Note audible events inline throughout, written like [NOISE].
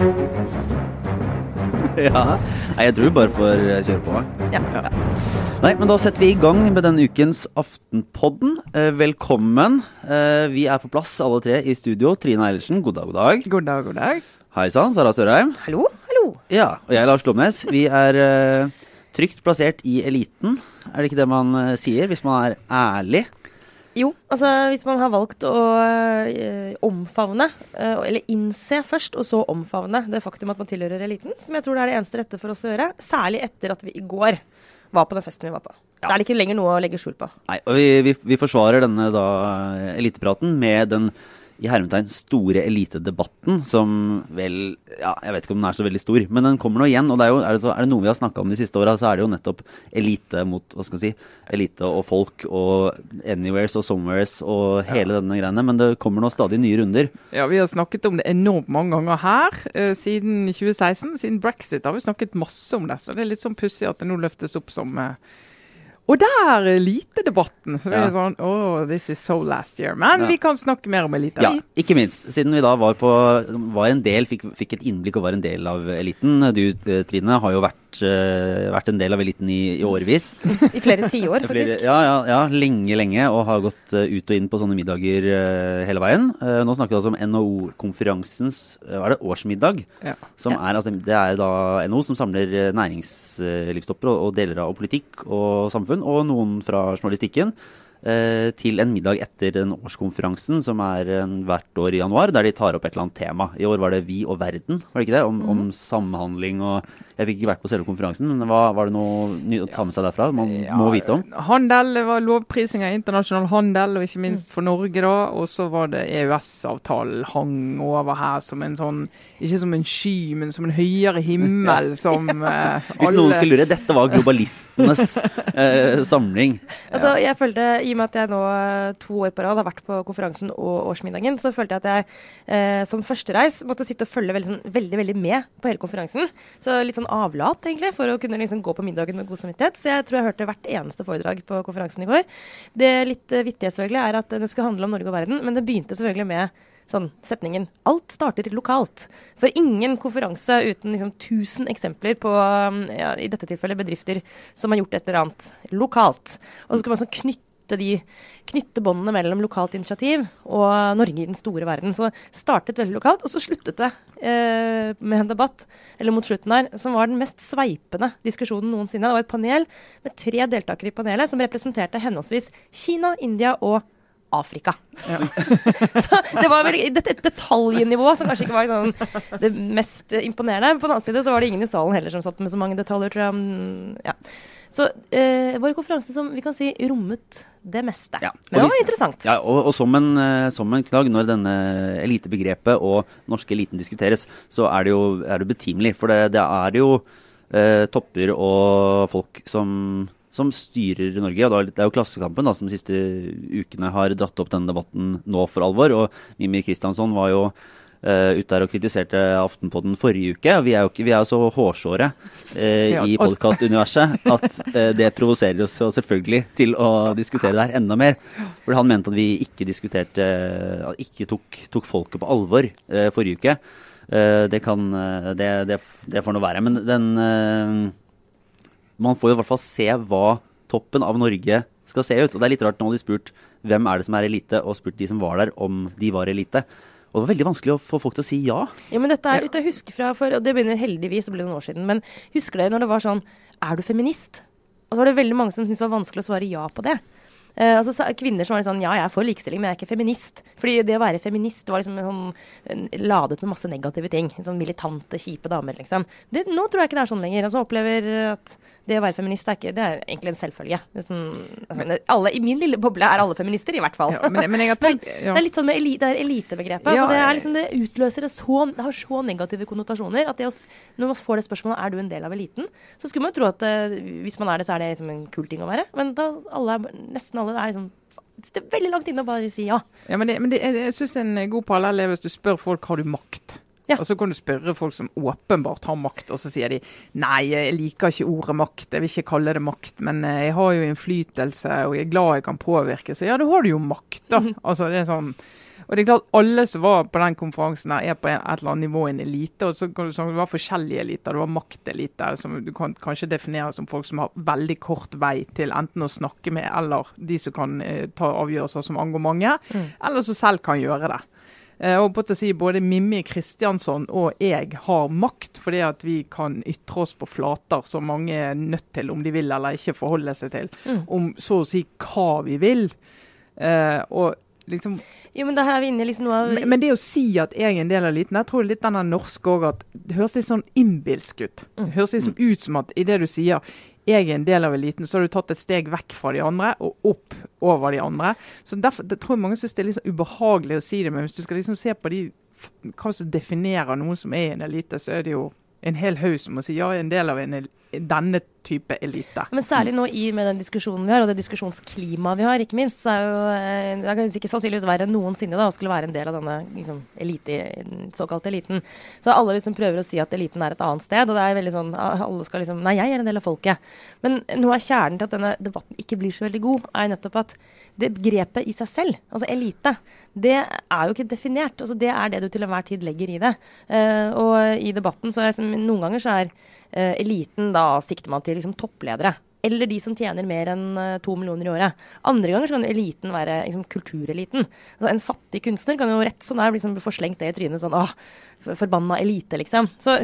[LAUGHS] ja. Nei, jeg tror du bare får eh, kjøre på. Ja. Nei, men da setter vi i gang med denne ukens Aftenpodden. Eh, velkommen. Eh, vi er på plass alle tre i studio. Trine Eilertsen, god dag, god dag. God dag, god dag. Hei sann, Sara Sørheim. Hallo, hallo. Ja, og jeg Lars Glomnes. Vi er trygt plassert i eliten. Er det ikke det man sier, hvis man er ærlig? Jo, altså hvis man har valgt å eh, omfavne, eh, eller innse først, og så omfavne det faktum at man tilhører eliten, som jeg tror det er det eneste rette for oss å gjøre, særlig etter at vi i går var på den festen vi var på. Ja. Da er det ikke lenger noe å legge skjul på. Nei, og vi, vi, vi forsvarer denne da elitepraten med den i hermetegn store elitedebatten, som vel Ja, jeg vet ikke om den er så veldig stor, men den kommer nå igjen. Og det er, jo, er, det så, er det noe vi har snakka om de siste åra, så er det jo nettopp elite mot hva skal jeg si, elite og folk og anywheres og somewheres og hele denne greiene. Men det kommer nå stadig nye runder. Ja, Vi har snakket om det enormt mange ganger her eh, siden 2016. Siden brexit har vi snakket masse om det. Så det er litt sånn pussig at det nå løftes opp som eh, og der elitedebatten. Så Ja. er sånn Oh, this is so last year. Men Ja. vi kan snakke mer om elite. Ja, ikke minst. Siden vi da var på var en del, fikk, fikk et innblikk og var en del av eliten. Du eh, Trine har jo vært, uh, vært en del av eliten i, i årevis. [LAUGHS] I flere tiår, [LAUGHS] faktisk. Ja, ja, ja, lenge, lenge, og har gått uh, ut og inn på sånne middager uh, hele veien. Nå snakker vi altså om NHO-konferansens uh, er det, årsmiddag. Ja. Som er, altså, det er da NHO som samler næringslivstopper og, og deler av politikk og samfunn, og noen fra journalistikken. Eh, til en middag etter den årskonferansen som er hvert år i januar, der de tar opp et eller annet tema. I år var det Vi og verden, var det ikke det? Om, om samhandling og Jeg fikk ikke vært på selve konferansen, men hva, var det noe å ta med seg derfra? Man må vite om? Handel det var lovprising av internasjonal handel, og ikke minst for Norge, da. Og så var det EØS-avtalen hang over her som en sånn Ikke som en sky, men som en høyere himmel [LAUGHS] som eh, Hvis noen skulle lure, dette var globalistenes eh, samling. [LAUGHS] Altså, jeg følte, I og med at jeg nå eh, to år på rad har vært på konferansen og årsmiddagen, så følte jeg at jeg eh, som førstereis måtte sitte og følge veldig, sånn, veldig, veldig med på hele konferansen. Så litt sånn avlat, egentlig, for å kunne liksom gå på middagen med god samvittighet. Så jeg tror jeg hørte hvert eneste foredrag på konferansen i går. Det litt uh, vittige selvfølgelig er at det skulle handle om Norge og verden, men det begynte selvfølgelig med sånn setningen 'Alt starter lokalt'. For ingen konferanse uten liksom 1000 eksempler på ja, i dette tilfellet bedrifter som har gjort et eller annet lokalt. Og så skal man sånn knytte de, knytte båndene mellom lokalt initiativ og Norge i den store verden. Så det startet veldig lokalt, og så sluttet det eh, med en debatt eller mot slutten der, som var den mest sveipende diskusjonen noensinne. Det var et panel med tre deltakere i panelet som representerte henholdsvis Kina, India og Afrika. [LAUGHS] så det var vel et, et detaljnivå som kanskje ikke var sånn det mest imponerende. Men på den annen side så var det ingen i salen heller som satt med så mange detaljer, tror jeg. Ja. Så eh, det var en konferanse som vi kan si rommet det meste. Ja, det var hvis- interessant. Ja, og, og som, en, eh, som en knagg når denne elitebegrepet og norske eliten diskuteres, så er det jo er det betimelig. For det, det er jo eh, topper og folk som, som styrer Norge. og Det er jo Klassekampen da, som de siste ukene har dratt opp denne debatten nå for alvor. Og Mimir Kristiansson var jo eh, ute der og kritiserte Aftenpodden forrige uke. Vi er jo ikke, vi er så hårsåre uh, i podkastuniverset at uh, det provoserer oss selvfølgelig til å diskutere det her enda mer. For han mente at vi ikke diskuterte Ikke tok, tok folket på alvor forrige uke. Det kan det, det, det får nå være. Men den Man får jo i hvert fall se hva toppen av Norge skal se ut. Og det er litt rart nå har de spurt hvem er det som er elite, og spurt de som var der, om de var elite. Og det var veldig vanskelig å få folk til å si ja. Ja, men dette er ute jeg husker fra, for, og det begynner heldigvis å bli noen år siden, men husker dere når det var sånn Er du feminist? Og så var det veldig mange som syntes det var vanskelig å svare ja på det. Eh, altså Kvinner som var sånn Ja, jeg er for likestilling, men jeg er ikke feminist. Fordi det å være feminist var liksom sånn, ladet med masse negative ting. Sånn militante, kjipe damer, liksom. Det, nå tror jeg ikke det er sånn lenger. Altså opplever at det å være feminist er ikke Det er egentlig en selvfølge. Sånn, altså, men, alle, I min lille boble er alle feminister, i hvert fall. Ja, men, men [LAUGHS] tenkt ja. Det er litt sånn med eli det elitebegrepet. Ja, altså det, liksom, det utløser det så Det har så negative konnotasjoner at å, når man får det spørsmålet er du en del av eliten, så skulle man jo tro at eh, hvis man er det, så er det liksom en kul ting å være. Men da alle, er- nesten alle er liksom Det er veldig langt inne å bare si ja. Ja, men, det, men det, jeg, syns en god parallell er hvis du spør folk har du makt. Ja. Og så kan du spørre folk som åpenbart har makt, og så sier de nei, jeg liker ikke ordet makt, jeg vil ikke kalle det makt, men eh, jeg har jo innflytelse og jeg er glad jeg kan påvirke. Så ja, da har du jo makt, da. Mhm. Altså det er sånn Og det er klart Alle som var på den konferansen, her er på et eller annet nivå en elite. og så kan du Det var forskjellige eliter. Det var makteliter, som du kan kanskje definere som folk som har veldig kort vei til enten å snakke med, eller de som kan eh, ta avgjørelser som angår mange, mm. eller som selv kan gjøre det. Eh, og på å si Både Mimmi Kristiansson og jeg har makt, fordi at vi kan ytre oss på flater som mange er nødt til, om de vil eller ikke forholde seg til, mm. om så å si hva vi vil. Eh, og liksom jo, men, er vi inne liksom noe av... men, men, det å si at jeg er en del av eliten, jeg tror litt den norske òg at det høres litt sånn innbilsk ut. Mm. Det høres liksom ut som at i det du sier jeg er en del av eliten, så har du tatt et steg vekk fra de andre og opp over de andre. Så derfor det tror jeg mange syns det er litt sånn ubehagelig å si det, men hvis du skal liksom se på de, hva som definerer noen som er en elite, så er det jo en hel haug som må si ja, en del av en, denne type elite. Men særlig nå i med den diskusjonen vi har, og det diskusjonsklimaet vi har, ikke minst, så er jo eh, det er ikke sannsynligvis verre enn noensinne da, å skulle være en del av denne liksom, elite, såkalte eliten. Så alle liksom prøver å si at eliten er et annet sted, og det er veldig sånn alle skal liksom Nei, jeg er en del av folket. Men noe av kjernen til at denne debatten ikke blir så veldig god, er nettopp at det grepet i seg selv, altså elite, det er jo ikke definert. Altså, det er det du til enhver tid legger i det. Uh, og i debatten så er som, noen ganger så er uh, eliten Da sikter man til liksom, toppledere. Eller de som tjener mer enn uh, to millioner i året. Andre ganger så kan eliten være liksom, kultureliten. Altså, en fattig kunstner kan jo rett som det er liksom, få slengt det i trynet sånn åh, forbanna elite, liksom. Så,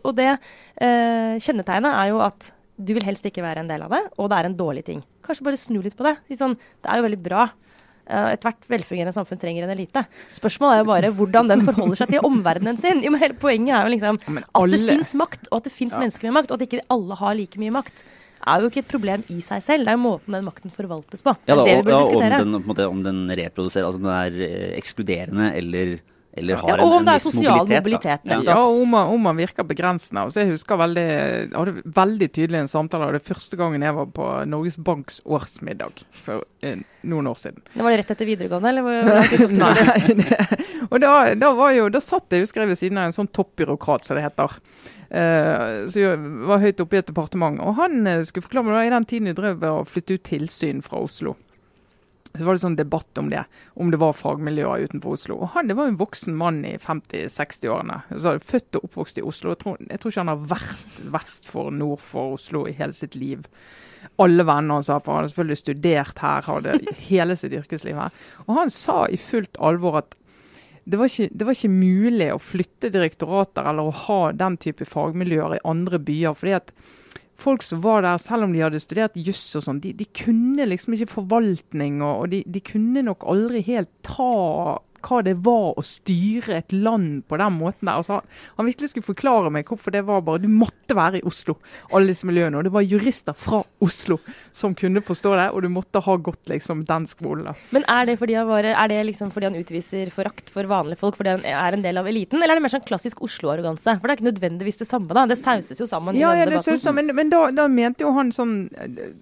og det kjennetegnet er jo at du vil helst ikke være en del av det, og det er en dårlig ting. Kanskje bare snu litt på det. Si sånn, det er jo veldig bra. Uh, Ethvert velfungerende samfunn trenger en elite. Spørsmålet er jo bare hvordan den forholder seg til omverdenen sin. Jo, men hele Poenget er jo liksom alle... at det fins makt, og at det fins ja. mennesker med makt, og at ikke alle har like mye makt er jo ikke et problem i seg selv. Det er jo måten den makten forvaltes på. Ja, da, det og, ja, om den, måte, om den reproduserer, altså om den er eh, ekskluderende eller eller har ja, og om det er sosial mobilitet. mobilitet ja. ja, og om, om man virker begrensende. Altså, jeg husker veldig, jeg hadde veldig tydelig en samtale av det første gangen jeg var på Norges Banks årsmiddag for eh, noen år siden. Det var det rett etter videregående, eller? Hvor, [LAUGHS] Nei, det, og da, da, var jo, da satt jeg husker jeg ved siden av en sånn toppbyråkrat, som det heter. Uh, som var høyt oppe i et departement. Og han uh, skulle forklare meg da, i den tiden jeg drev og flyttet ut tilsyn fra Oslo så var det sånn debatt om det, om det var fagmiljøer utenfor Oslo. Og han det var en voksen mann i 50-60-årene. Født og oppvokst i Oslo. Jeg tror, jeg tror, ikke han har vært vest for nord for Oslo i hele sitt liv. Alle vennene hans for han har selvfølgelig studert her, hadde hele sitt yrkesliv her. Og han sa i fullt alvor at det var, ikke, det var ikke mulig å flytte direktorater eller å ha den type fagmiljøer i andre byer. fordi at folk som var der, selv om de hadde studert juss og sånn, de, de, kunne liksom ikke forvaltning, og, og de, de, kunne nok aldri helt ta hva det var å styre et land på den måten der. Altså, han virkelig skulle forklare meg hvorfor det var bare Du måtte være i Oslo, alle disse miljøene. Og det var jurister fra Oslo som kunne forstå det, og du måtte ha gått liksom den skolen. da. Men er det, fordi han, var, er det liksom fordi han utviser forakt for vanlige folk fordi han er en del av eliten, eller er det mer sånn klassisk Oslo-arroganse? For det er ikke nødvendigvis det samme, da. Det sauses jo sammen ja, i denne ja, debatten. men, men da, da, mente jo han sånn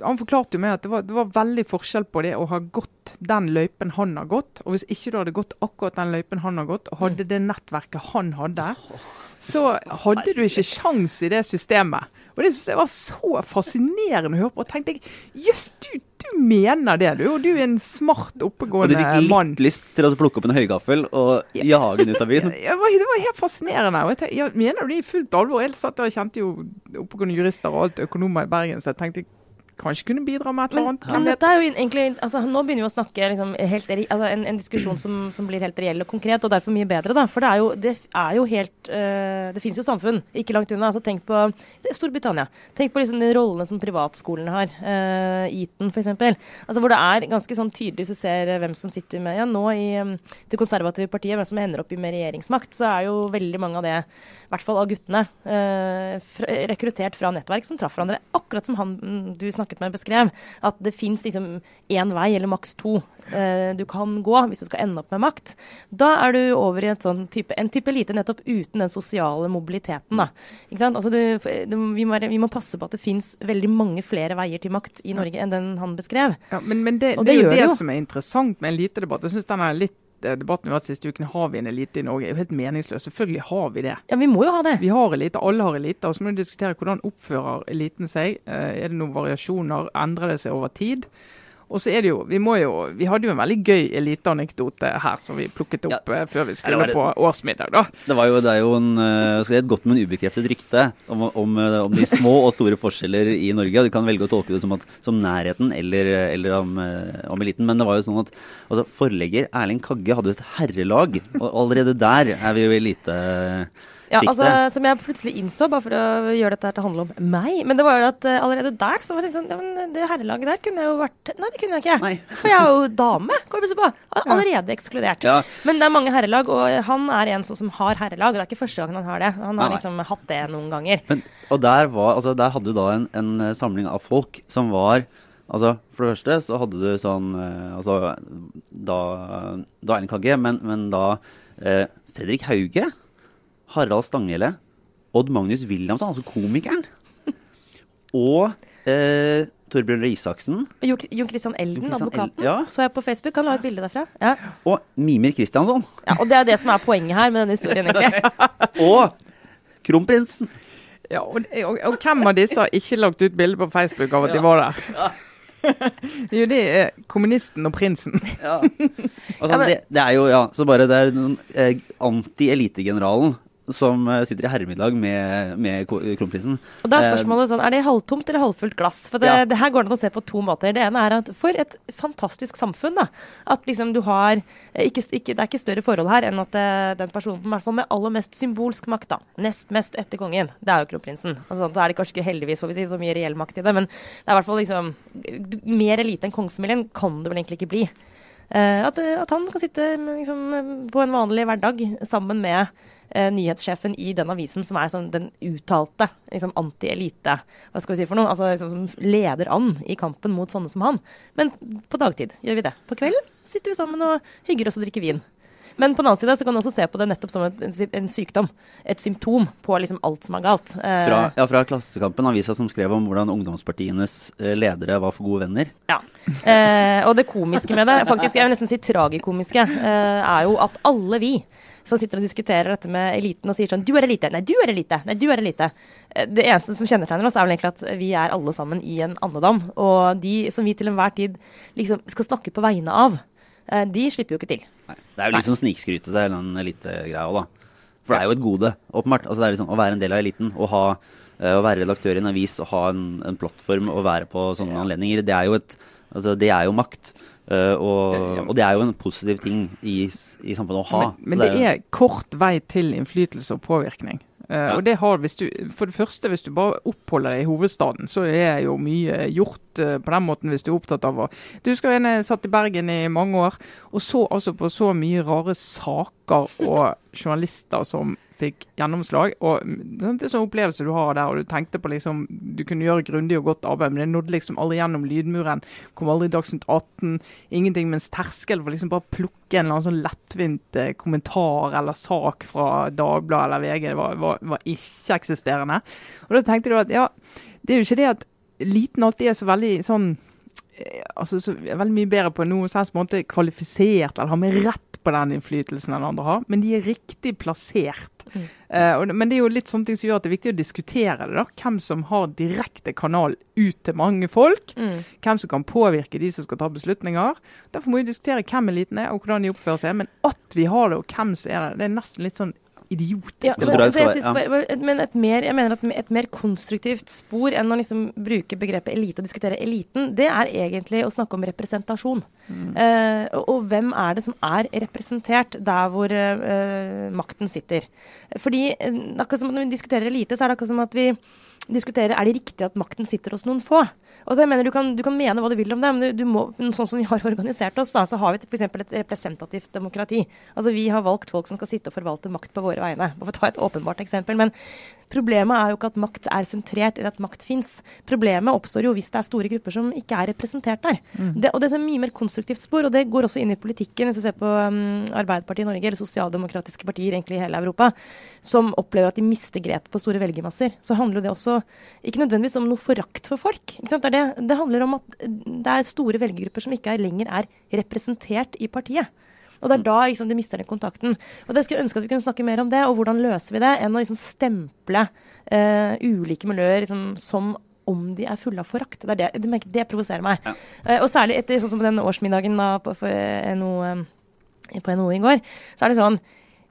Han forklarte jo meg at det var, det var veldig forskjell på det å ha gått den løypen han har gått, og hvis ikke du hadde gått akkurat den løypen han har gått, og hadde mm. det nettverket han hadde, så hadde du ikke sjans i det systemet. Og Det synes jeg var så fascinerende å høre på. Og tenkte jeg jøss, du, du, mener det, du. Og du er en smart, oppegående mann. Og du fikk litt lyst til å plukke opp en høygaffel og jage den ut av byen? [LAUGHS] Det var helt fascinerende. Og jeg, tenkte, jeg mener du det i fullt alvor? Jeg satt og kjente jo oppegående jurister og alt økonomer i Bergen, så jeg tenkte kanskje kunne bidra med et eller annet. Men, men dette er jo egentlig, altså, Nå begynner vi å snakke liksom, helt, altså, en, en, diskusjon som, som, blir helt reell og konkret, og derfor mye bedre. da, For det er jo, det er jo helt uh, Det finnes jo samfunn ikke langt unna. altså Tenk på Storbritannia. Tenk på liksom, de rollene som privatskolene har. Uh, Eton f.eks. Altså, hvor det er ganske sånn tydelig, hvis du ser hvem som sitter med ja, nå i um, det konservative partiet, hvem som ender opp med regjeringsmakt, så er jo veldig mange av det, i hvert fall av guttene, uh, rekruttert fra nettverk som traff hverandre. Akkurat som han mm, du snakket snakket med, beskrev. At det fins liksom én vei, eller maks to, eh, du kan gå hvis du skal ende opp med makt. Da er du over i sånn type, en type elite nettopp uten den sosiale mobiliteten. Da. Altså du, du, vi, må, vi, må, passe på at det fins veldig mange flere veier til makt i Norge enn den han beskrev. Ja, men, men det, det, det, er jo det, det som er interessant med elitedebatt. Jeg synes den er litt debatten vi har hatt siste uken, har vi en elite i Norge? er jo helt meningsløs. Selvfølgelig har vi det. Ja, Vi må jo ha det. Vi har elite, alle har elite. Og så må vi diskutere hvordan oppfører eliten seg. Eh, er det noen variasjoner? Endrer det seg over tid? Og så er det jo, vi må jo, vi hadde jo en veldig gøy eliteanekdote her som vi plukket opp ja. før vi skulle det, på årsmiddag. da. Det, var jo, det er jo en, et godt, men ubekreftet rykte om, om, om, de små og store forskjeller i Norge. Du kan velge å tolke det som, at, som nærheten eller, eller om, om, eliten. Men det var jo sånn at altså, forlegger Erling Kagge hadde jo et herrelag, og allerede der er vi jo elite ja, altså, som jeg plutselig innså, bare for å gjøre dette her til å handle om meg Men det var jo at uh, allerede der så var jeg sånn ja, men Det herrelaget der kunne jeg jo vært Nei, det kunne jeg ikke. Nei. For jeg er jo dame. På. Allerede ekskludert. Ja. Men det er mange herrelag, og han er en sånn som har herrelag. Det er ikke første gangen han har det. Han har liksom hatt det noen ganger. Men, og der, var, altså, der hadde du da en, en eh, samling av folk som var Altså, For det første så hadde du sånn Altså, da, da Kagge, men, men da eh, Fredrik Hauge Harald Stanghelle, Odd Magnus Williamson, altså komikeren, og eh, Torbjørn Røe Isaksen. Jon Christian Elden, advokaten. ja. Så jeg på Facebook. Han la et bilde derfra. Ja. Og Mimir Kristiansson. Ja, og det er det som er poenget her med denne historien, [LAUGHS] egentlig. og kronprinsen. Ja, og, og, og, hvem av disse har ikke lagt ut bilde på Facebook av at ja. de var der? Ja. [LAUGHS] jo, det er kommunisten og prinsen. ja. [LAUGHS] Altså, det, det, er jo, ja, så bare det er eh, anti-elitegeneralen som eh, sitter i herremiddag med, med kronprinsen. Og da Er eh, spørsmålet sånn, er det halvtomt eller halvfullt glass? For det, ja. det, her går det an å se på to måter. Det ene er at for et fantastisk samfunn. da, At liksom du har eh, ikke, ikke, Det er ikke større forhold her enn at den personen i hvert fall med aller mest symbolsk makt, da, nest mest etter kongen, det er jo kronprinsen. Altså, da er det kanskje ikke heldigvis får vi si, så mye reell makt i det, men det er i hvert fall liksom Mer elite enn kongefamilien kan det vel egentlig ikke bli. Uh, at, at, han kan sitte liksom, på en vanlig hverdag sammen med eh, nyhetssjefen i den avisen som er sånn, den uttalte liksom, anti-elite Hva skal vi si for noe? Altså liksom, leder an i kampen mot sånne som han. Men på dagtid gjør vi det. På kvelden sitter vi sammen og hygger oss og drikker vin. Men på den annen side så kan du også se på det nettopp som en, en sykdom. Et symptom på liksom alt som er galt. Eh, fra, ja, fra Klassekampen, avisa som skrev om hvordan ungdomspartienes eh, ledere var for gode venner. Ja. Eh, og det komiske med det, faktisk jeg vil nesten si tragikomiske, eh, er jo at alle vi som sitter og diskuterer dette med eliten og sier sånn Du er elite. Nei, du er elite. Nei, du er elite. Eh, det eneste som kjennetegner oss, er vel egentlig at vi er alle sammen i en andedam. Og de som vi til enhver tid liksom skal snakke på vegne av, de slipper jo ikke til. Nei. Det er jo litt sånn snikskrytete, den elitegreia òg, da. For det er jo et gode, åpenbart. Altså, det er liksom å være en del av eliten. Å, ha, eh, å være redaktør i en avis og ha en, en plattform og være på sånne ja. anledninger, det er jo, et, altså, det er jo makt. Uh, og, og, det er jo en positiv ting i, i samfunnet å ha. Men, men det, er, det, er, kort vei til innflytelse og påvirkning. Uh, ja. og det har, hvis du, For det første, hvis du bare oppholder deg i hovedstaden, så er jo mye gjort uh, på den måten hvis du er opptatt av å Du skal være satt i Bergen i mange år, og så altså på så mye rare saker og journalister som fikk gjennomslag. og Det er sånn opplevelse du har der, og du tenkte på liksom Du kunne gjøre grundig og godt arbeid, men det nådde liksom aldri gjennom lydmuren. Kom aldri i Dagsnytt 18. Ingenting, mens terskelen for liksom bare plukke en eller annen sånn lettvint eh, kommentar eller sak fra Dagbladet eller VG, det var, var, var ikke-eksisterende. Og da tenkte du at ja, det er jo ikke det at liten alltid er så veldig sånn eh, altså, så veldig mye bedre på noen slags måte kvalifisert eller har med rett på den innflytelsen enn andre har, men de er riktig plassert. Mm. Uh, og, men det er jo litt sånne ting som gjør at det er viktig å diskutere det. da, Hvem som har direkte kanal ut til mange folk. Mm. Hvem som kan påvirke de som skal ta beslutninger. Derfor må vi diskutere hvem eliten er og hvordan de oppfører seg. Men at vi har det og hvem som er det, det er nesten litt sånn idiotisk. Ja, så, så jeg, men et mer, jeg mener at et mer konstruktivt spor enn å liksom bruke begrepet elite og diskutere eliten, det er egentlig å snakke om representasjon. Mm. Uh, og, og, hvem er det som er representert der hvor uh, makten sitter? Fordi uh, akkurat som når vi diskuterer elite, så er det akkurat som at vi diskuterer er det riktig at makten sitter hos noen få. Altså jeg mener Du kan, du kan mene hva du vil om det, men du, du må, sånn som vi har organisert oss, da, så har vi f.eks. et representativt demokrati. Altså Vi har valgt folk som skal sitte og forvalte makt på våre vegne. For å ta et åpenbart eksempel. Men Problemet er jo ikke at makt er sentrert, eller at makt fins. Problemet oppstår jo hvis det er store grupper som ikke er representert der. Mm. Det, og det er et mye mer konstruktivt spor, og det går også inn i politikken. Hvis du ser på um, Arbeiderpartiet i Norge, eller sosialdemokratiske partier egentlig i hele Europa, som opplever at de mister grep på store velgermasser, så handler det også ikke nødvendigvis om noe forakt for folk. Det, det, det handler om at det er store velgergrupper som ikke er, lenger er representert i partiet. Og det er da liksom, de mister den kontakten. Og det skulle jeg ønske at vi kunne snakke mer om det, og hvordan løser vi det, enn å liksom stemple uh, ulike miljøer liksom, som om de er fulle av forakt. Det, er det, det, det provoserer meg. Ja. Uh, og særlig etter sånn som den årsmiddagen da, på, NO, eh, på NHO i går, så er det sånn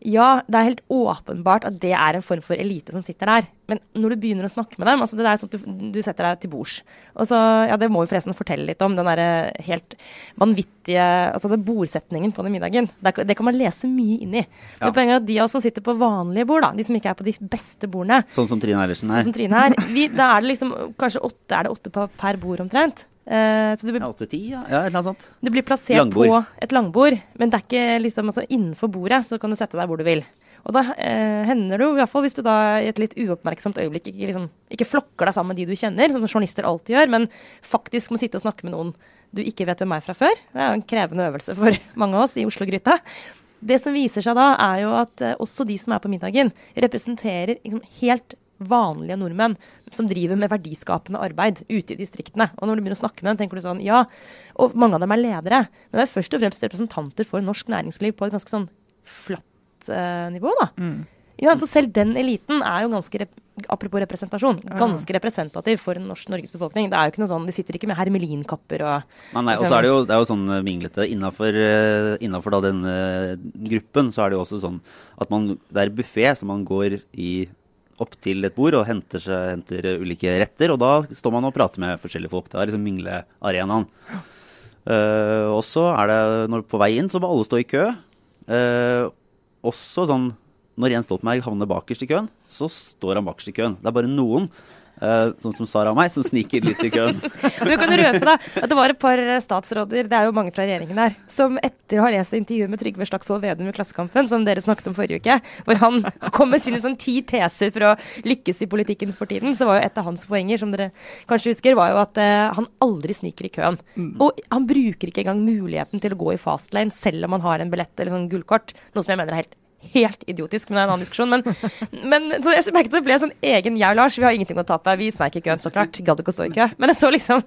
ja, det er helt åpenbart at det er en form for elite som sitter der. Men når du begynner å snakke med dem altså Det er sånn at du, du setter deg til bords. Og så, ja, Det må vi forresten fortelle litt om. Den der helt vanvittige altså den bordsetningen på den middagen. Det, det kan man lese mye inn i. Ja. Men er at de av oss som sitter på vanlige bord, da, de som ikke er på de beste bordene, Sånn som Trine Eilertsen sånn som Trine her, vi, da er det liksom kanskje åtte, er det åtte på, per bord omtrent. Eh, så blir Ja, åtte-ti, ja. ja. Eller annet sånt. det blir plassert Langbord. på et langbord, men det er ikke liksom altså, innenfor bordet, så kan du sette deg hvor du vil. Og da eh, hender det jo, i hvert fall hvis du da i et litt uoppmerksomt øyeblikk ikke, liksom, ikke flokker deg sammen med de du kjenner, sånn som journalister alltid gjør, men faktisk må sitte og snakke med noen du ikke vet hvem er fra før. Det er jo en krevende øvelse for [LAUGHS] mange av oss i Oslo-gryta. Det som viser seg da, er jo at eh, også de som er på middagen, representerer liksom, helt vanlige nordmenn som driver med verdiskapende arbeid ute i distriktene. Og når du begynner å snakke med dem, tenker du sånn Ja, og mange av dem er ledere, men det er først og fremst representanter for norsk næringsliv på et ganske sånn flatt eh, nivå, da. Ja, så selv den eliten er jo ganske rep apropos representasjon, ganske representativ for norsk Norges befolkning. Det er jo ikke noe sånn, De sitter ikke med hermelinkapper og Nei, nei, og så er det jo, det er jo sånn vinglete. minglete. Innafor, denne innenfor den eh, gruppen så er det jo også sånn at man, det er buffé, så man går i, opp til et bord og henter, seg, henter ulike retter. Og da står man og prater med forskjellige folk. Det er liksom minglearenaen. Uh, og så er det når på vei inn, så må alle stå i kø. Uh, også sånn når Jens Stoltenberg havner bakerst i køen, så står han bakerst i køen. Det er bare noen, eh, sånn som Sara og meg, som sniker litt i køen. [LAUGHS] Men du kan røpe da, at det var et par statsråder, det er jo mange fra regjeringen der, som etter å ha lest intervjuet med Trygve Slagsvold Vedum i Klassekampen, som dere snakket om forrige uke, hvor han kom med sine sånn ti teser for å lykkes i politikken for tiden, så var jo et av hans poenger, som dere kanskje husker, var jo at uh, han aldri sniker i køen. Og han bruker ikke engang muligheten til å gå i fastlane, selv om han har en billett eller sånn gullkort, noe som jeg mener er helt Helt idiotisk, men det er en annen diskusjon. Men, men så jeg merket det ble en sånn egen jeg og Lars. Vi har ingenting å tape. Vi sneik i køen, så klart. Gadd ikke å stå i kø. Men jeg så liksom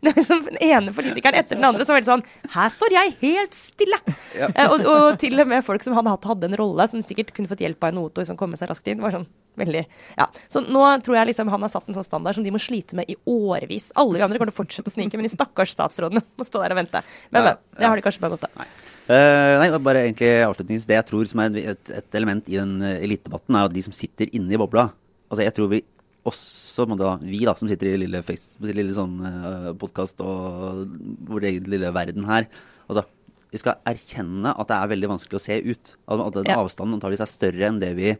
det var liksom Den ene politikeren etter den andre som var veldig sånn Her står jeg helt stille! Ja. og, og til og med folk som hadde hadde en rolle, som sikkert kunne fått hjelp av en motor som kom med seg raskt inn, var sånn veldig Ja. Så nå tror jeg liksom han har satt en sånn standard som de må slite med i årevis. Alle de andre kommer til å fortsette å snike, men de stakkars statsrådene må stå der og vente. Men, men. Det har de kanskje bare godt av. Eh, nei, bare egentlig avslutningsvis. Det jeg tror som er et, et element i den uh, elitedebatten, er at de som sitter inne i bobla Altså jeg tror vi også, da, vi da, som sitter i lille, face- lille sånn uh, podkast og vår egen lille verden her Altså, vi skal erkjenne at det er veldig vanskelig å se ut. At, at den Ja. avstanden antakeligvis er større enn det vi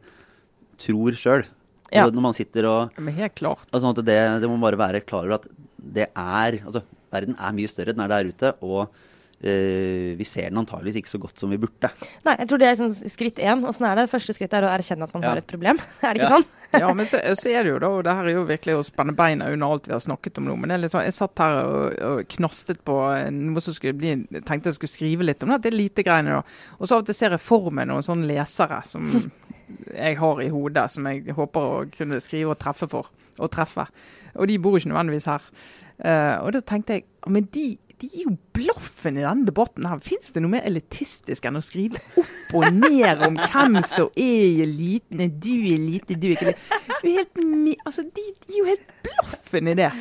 tror sjøl. Ja. Når man sitter og Men helt klart. Altså at det, det må bare være klar over at det er Altså, verden er mye større. Den er der ute. Og eh, vi ser den antageligvis ikke så godt som vi burde. Nei, jeg tror det er sånn skritt én. Åssen er det? Første skritt er å erkjenne at man Ja. har et problem. [LAUGHS] Er det ikke Ja. sånn? [LAUGHS] Ja, men så, så er det jo da, og det her er jo virkelig å spenne beina under alt vi har snakket om nå. Men er sånn, jeg satt her og, og knastet på noe som skulle bli tenkte jeg skulle skrive litt om det, det lite greiene da. Og så av og til ser jeg for meg noen sånne lesere som [LAUGHS] jeg har i hodet, som jeg håper å kunne skrive og treffe for. Og treffe. Og de bor jo ikke nødvendigvis her. Uh, og da tenkte jeg men de, de er jo blaffen i denne debatten her. Fins det noe mer elitistisk enn å skrive opp og ned om hvem som er eliten? Er Du elite, du er ikke det. Altså, de, er jo helt blaffen i det.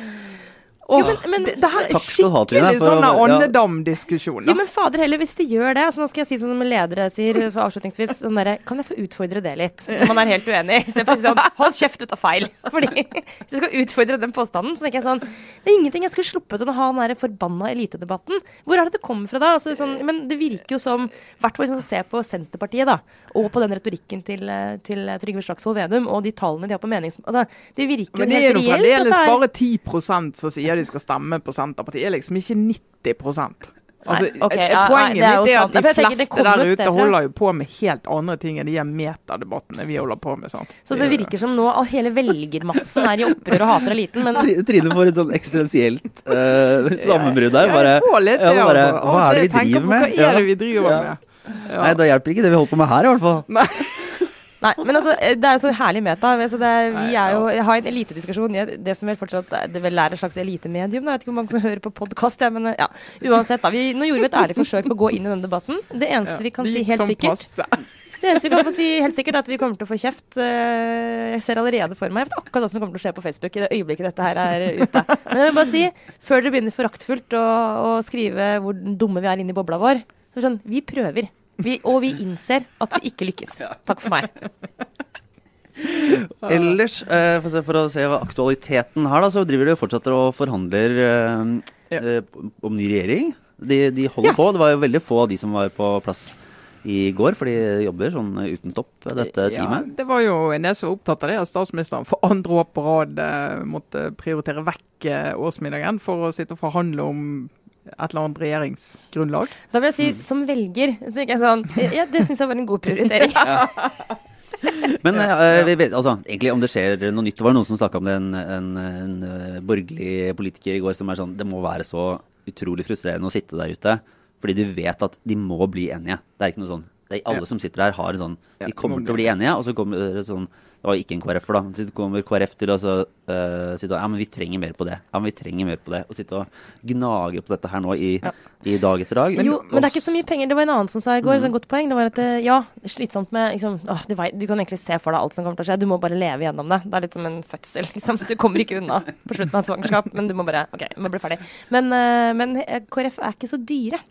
Jo, men- men- det, her er skikkelig sånn ja. åndedam-diskusjon. Ja. ja, men fader heller, hvis de gjør det. Altså, nå skal jeg si sånn som ledere sier avslutningsvis. Sånn der, Kan jeg få utfordre det litt? Når man er helt uenig. Istedenfor sånn Hold kjeft, du tar feil. Fordi hvis jeg skal utfordre den påstanden, så tenker jeg sånn Det er ingenting jeg skulle sluppet å ha den der forbanna elitedebatten. Hvor er det det kommer fra da? Altså, sånn, men det virker jo som I hvert fall hvis man ser på Senterpartiet, da, og på den retorikken til, til Trygve Slagsvold Vedum, og de tallene de har på menings... Altså, det virker jo Men det er helt jo reelt. fremdeles bare 10 som sier de skal stemme på Senterpartiet. Er liksom ikke 90 Altså, Nei, ok, et- et ja, nei, Poenget det er mitt er at de fleste der ute holder jo på med helt andre ting enn de metadebattene vi holder på med. sant? Så det virker som nå all hele velgermassen er i opprør og hater eliten, men Trine får et sånn eksistensielt uh, sammenbrudd der. Bare, ja, litt ja, det, bare, altså. Hva er det vi driver på, med? Hva er det vi driver Ja. med? Ja. Nei, da hjelper ikke det vi holder på med her, i hvert fall. Nei, men altså, det er jo så herlig meta. Altså, det er, vi er jo, jeg har en elitediskusjon. Det som vel fortsatt er- det vel er et slags elitemedium. Jeg vet ikke hvor mange som hører på podkast, men ja, uansett. da. Vi, nå gjorde vi et ærlig forsøk på å gå inn i denne debatten. Det eneste vi kan si helt sikkert passe. [LAUGHS] Det eneste vi kan få si helt sikkert, er at vi kommer til å få kjeft. Eh, Jeg ser allerede for meg jeg vet akkurat hva som kommer til å skje på Facebook i det øyeblikket dette her er ute. [LAUGHS] Men jeg vil bare si, før dere begynner foraktfullt å, å skrive hvor dumme vi er inni bobla vår, så sånn, vi prøver. Vi, og vi innser at vi ikke lykkes. Takk for meg. [LAUGHS] Ellers, eh, for, å se, for å se hva aktualiteten her, da, så driver de og fortsetter og forhandler eh, Ja. eh, om ny regjering. De, de holder Ja. på. Det var jo veldig få av de som var på plass i går, for de jobber sånn uten stopp, dette Ja, teamet. det var jo en del som var opptatt av det, at statsministeren for andre år på rad eh, måtte prioritere vekk eh, årsmiddagen for å sitte og forhandle om et eller annet regjeringsgrunnlag. Da vil jeg si, som velger, jeg sånn Ja, det syns jeg var en god prioritering. [LAUGHS] Men eh, vi vet, altså, egentlig om det skjer noe nytt Det var noen som snakka om det, en, en, en eh, borgerlig politiker i går som er sånn Det må være så utrolig frustrerende å sitte der ute, fordi de vet at de må bli enige. Det er ikke noe sånn det er, Alle Ja. som sitter her, har sånn De kommer til å bli bli enige, og så kommer det sånn Det var ikke en KrF-er, da. Så kommer KrF til å så, eh, si ja, men vi trenger mer på det. Ja, men vi trenger mer på det. Og sitte og gnage på dette her nå i, Ja. i dag etter dag. jo, men det er ikke så mye penger. Det var en annen som sa i går, Mm. et godt poeng. Det var at eh, ja, slitsomt med liksom, å, du, vet, du kan egentlig se for deg alt som kommer til å skje. Du må bare leve gjennom det. Det er litt som en fødsel. [LAUGHS] Liksom. Du kommer ikke unna på slutten av et svangerskap, men du må bare OK, du må bli ferdig. Men, uh, men eh, KrF er ikke så dyre.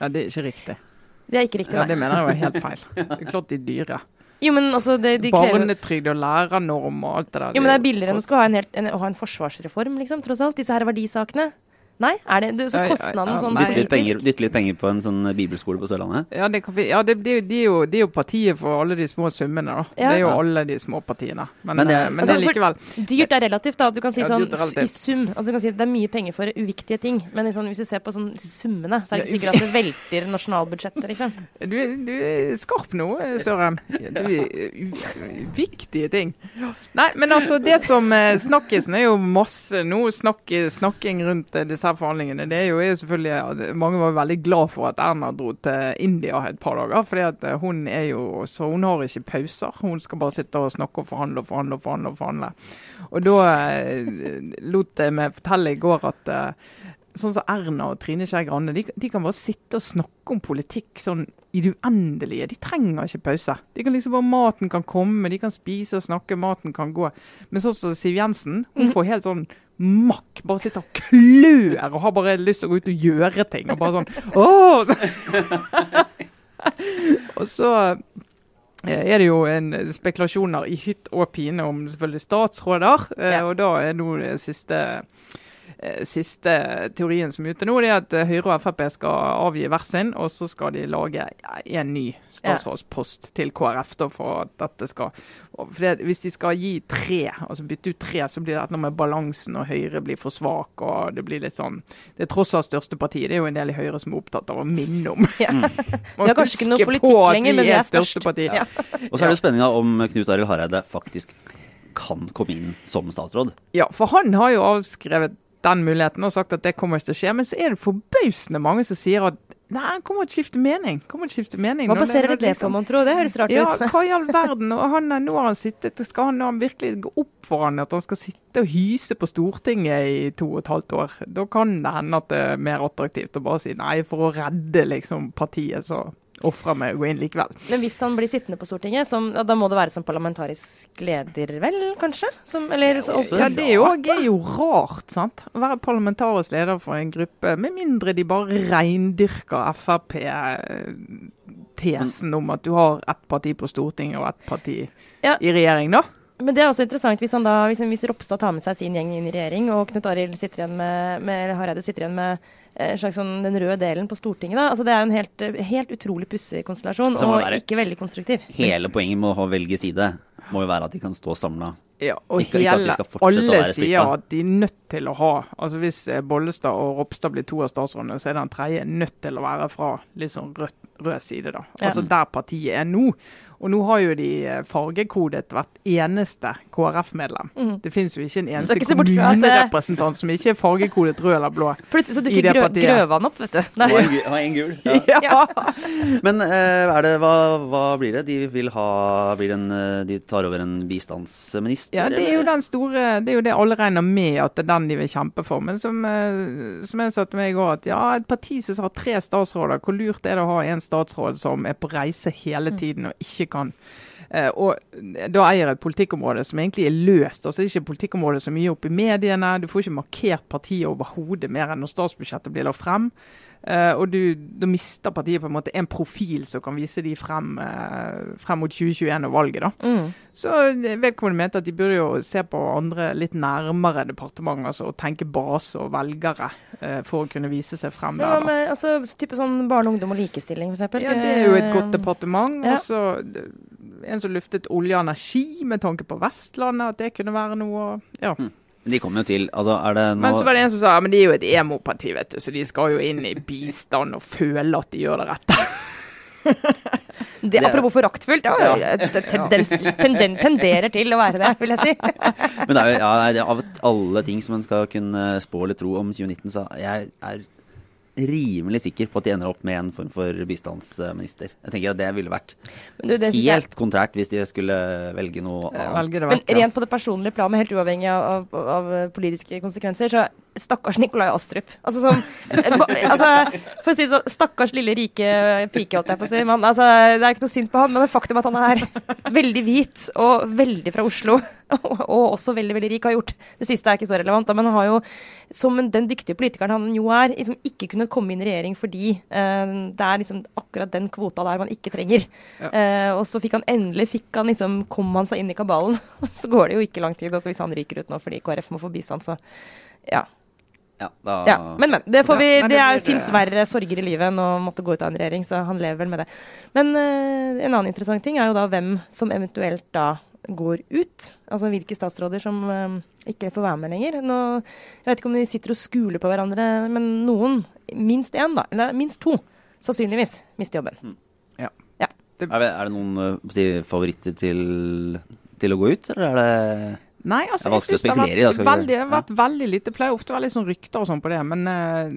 Ja, Det er ikke riktig. Det er ikke riktig, Ja. Det mener jeg var helt [LAUGHS] feil. Det er klart de er dyre. Jo, men altså, det, de krever Barnetrygd og lærernorm og alt det der. Jo, men det er billigere enn å ha en, helt, en, å ha en forsvarsreform, liksom, tross alt. Disse her verdisakene. Nei, er det, det så kostnaden sånn. Dytte litt, penger, dytte litt penger på en sånn bibelskole på Sørlandet. Ja, det, kan vi, ja det, det, det, er jo, det er jo partiet for alle de små summene, da. Ja. Det er jo alle de små partiene. Men, Men det- eh, men Altså, det er for- likevel Dyrt er relativt, da. Du kan si Ja, sånn i sum. Altså, du kan si at det er mye penger for uviktige ting. Men i sånn, hvis du ser på sånn summene, så er det ikke sikkert at det velter nasjonalbudsjettet, liksom. [LAUGHS] Du, du er skarp nå, eh, Søren. Det viktige ting. Nei, men altså, det som eh, snakkes er jo masse nå. Snakk, snakking rundt eh, disse her forhandlingene. Det er jo er selvfølgelig Mange var veldig glad for at Erna dro til India et par dager. fordi at eh, hun er jo Så hun har ikke pauser. Hun skal bare sitte og snakke og forhandle og forhandle og forhandle. Og forhandle. Og da eh, lot jeg meg fortelle i går at eh, sånn som Erna og Trine Skei Grande, de, de kan bare sitte og snakke om politikk sånn i det uendelige. De trenger ikke pause. De kan liksom bare Maten kan komme, de kan spise og snakke, maten kan gå. Men sånn som Siv Jensen, hun får helt sånn makk. Bare sitter og klør og har bare lyst til å gå ut og gjøre ting. Og bare sånn Åh! [LAUGHS] og så eh, er det jo en spekulasjoner i hytt og pine om selvfølgelig statsråder. eh, Ja. Og da er nå det siste siste teorien som er ute nå, det er at eh, Høyre og Frp skal avgi hver sin, og så skal de lage en ny statsrådspost til KrF. Da, for at dette skal for det, Hvis de skal gi tre, altså bytte ut tre, så blir det noe med balansen, og Høyre blir for svak. og Det blir litt sånn Det er tross alt største partiet. Det er jo en del i Høyre som er opptatt av å minne om Ja. Må [LAUGHS] Vi har kanskje ikke noe politikk på at lenger, men vi er største størst. parti. Ja. [LAUGHS] Og så er det jo spennende om Knut Arild Hareide faktisk kan komme inn som statsråd. Ja, for han har jo avskrevet den muligheten og sagt at det kommer ikke til å skje. Men så er det forbausende mange som sier at nei, han kommer til å skifte mening. Kommer til å skifte mening. Hva baserer du det på, liksom- mon tro? Det høres rart Ja, ut. [LAUGHS] hva i all verden? Og han, nå har han sittet, skal han, han virkelig gå opp for han at han skal sitte og hyse på Stortinget i to og et halvt år? Da kan det hende at det er mer attraktivt å bare si nei, for å redde liksom partiet, så ofrer vi å gå inn likevel. Men hvis han blir sittende på Stortinget, som, ja, da må det være som parlamentarisk leder, vel, kanskje? Som, eller så, Ja, det er jo, er jo rart, sant. Å være parlamentarisk leder for en gruppe, med mindre de bare reindyrker Frp-tesen om at du har ett parti på Stortinget og ett parti Ja. i regjering, da. Men det er også interessant hvis, han da, hvis, hvis Ropstad tar med seg sin gjeng inn i regjering, og Knut Arild sitter igjen med, med eller Hareide sitter igjen med eh, en slags sånn, den røde delen på Stortinget. Da. Altså, det er jo en helt, helt utrolig pussig konstellasjon, og ikke veldig konstruktiv. Hele poenget med å velge side må jo være at de kan stå samla. Ja, og Ikke- hele, ikke alle sier at de er nødt til å ha altså Hvis eh, Bollestad og Ropstad blir to av statsrådene, så er den tredje nødt til å være fra litt sånn rød, rød side. da. Ja. Altså der partiet er nå. Og nå har jo de eh, fargekodet hvert eneste KrF-medlem. Mm. Det finnes jo ikke en eneste ikke kommunerepresentant som ikke er fargekodet rød eller blå. Plutselig så dukker det grø partiet. Grøvan opp, vet du. Nei. Og en gul. [LAUGHS] Ja. Ja. Men eh, er det, hva, hva blir det? De vil ha blir en, eh, De tar over en bistandsminister? Ja, det er jo den store Det er jo det alle regner med, at det er den de vil kjempe for. Men som, som jeg sa til meg i går, at ja, et parti som har tre statsråder, hvor lurt er det å ha en statsråd som er på reise hele Mm. tiden og ikke kan eh, og da eier et politikkområde som egentlig er løst. altså Det er ikke et politikkområde så mye opp i mediene. Du får ikke markert partiet overhodet mer enn når statsbudsjettet blir lagt frem. Eh, og du, da mister partiet på en måte en profil som kan vise de frem, uh, frem mot 2021 og valget. da. Mm. Så vedkommende mente at de burde jo se på andre litt nærmere departementer, altså, og tenke base og velgere uh, for å kunne vise seg frem der. Ja, men, altså, type sånn barne, ungdom og likestilling, eksempel? Ja, det er jo et godt Eh, departement. ja. Og så eh, en som luftet olje og energi med tanke på Vestlandet, at det kunne være noe. Ja. De kommer jo til Altså, er det noe... Men så var det en som sa ja, men de er jo et emo-parti, vet du, så de skal jo inn i bistand og føle at de gjør det rette. [LAUGHS] Det, apropos foraktfullt, ja, ja. tendens, tenden, tenderer til å være det, vil jeg si. [LAUGHS] Men det er jo, ja, det er av alle ting som man skal kunne spå eller tro om 2019, så jeg er rimelig sikker på at de ender opp med en form for bistandsminister. Jeg tenker at det ville vært du, det helt jeg- kontrært hvis de skulle velge noe annet. Det Men rent på det personlige planet, helt uavhengig av, av, av politiske konsekvenser, så stakkars Nikolai Astrup. Altså som [LAUGHS] altså, For å si det sånn, stakkars lille rike pike, holdt jeg på å si. Man, altså, det er ikke noe synd på han, men det faktum at han er veldig hvit og veldig fra Oslo, og, [LAUGHS] og også veldig veldig rik, har gjort Det siste er ikke så relevant, da, men han har jo, som den dyktige politikeren han jo er, liksom ikke kunnet komme inn i regjering fordi eh, det er liksom akkurat den kvota der man ikke trenger. Ja. Eh, og så fikk han endelig fikk han liksom, kom han seg inn i kabalen. Og [LAUGHS] så går det jo ikke lang tid også hvis han ryker ut nå fordi KrF må få bistand, så ja. Ja, da, ja. Men, men. Det, får vi, Ja, det, det fins verre sorger i livet enn å måtte gå ut av en regjering, så han lever vel med det. Men uh, en annen interessant ting er jo da hvem som eventuelt da går ut. Altså hvilke statsråder som uh, ikke får være med lenger. Nå, jeg vet ikke om de sitter og skuler på hverandre, men noen, minst én da, eller minst to, sannsynligvis mister jobben. er, det, er det noen si, favoritter til, til å gå ut, eller er det Nei, altså, jeg synes det har vært veldig, det har vært veldig lite. Det pleier ofte å være litt sånn rykter og sånn på det, men uh,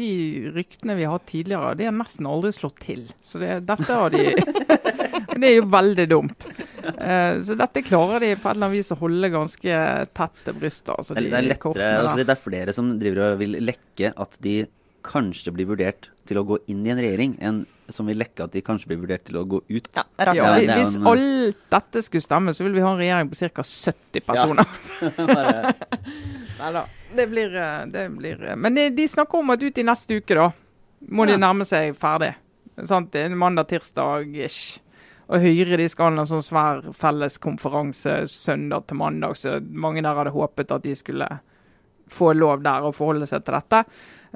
de ryktene vi har hatt tidligere, de har nesten aldri slått til. Så det, dette har de [LAUGHS] Det er jo veldig dumt. Uh, så dette klarer de på et eller annet vis å holde ganske tett til brystet. Altså, Det de det er lettere, altså, det er flere som driver og vil lekke at de kanskje blir vurdert til å gå inn i en regjering, enn som vil lekke at de kanskje blir vurdert til å gå ut. Ja, rart. Ja, det hvis en- alt dette skulle stemme, så vil vi ha en regjering på ca. 70 personer. [LAUGHS] Ja. Nei da. det blir, eh, det blir eh, Men de, de snakker om at ut i neste uke, da, må Ja. de nærme seg ferdig. Sant? Det Mandag-tirsdag-ish. Og Høyre de skal ha en sånn svær felleskonferanse søndag til mandag, så mange der hadde håpet at de skulle få lov der å forholde seg til dette.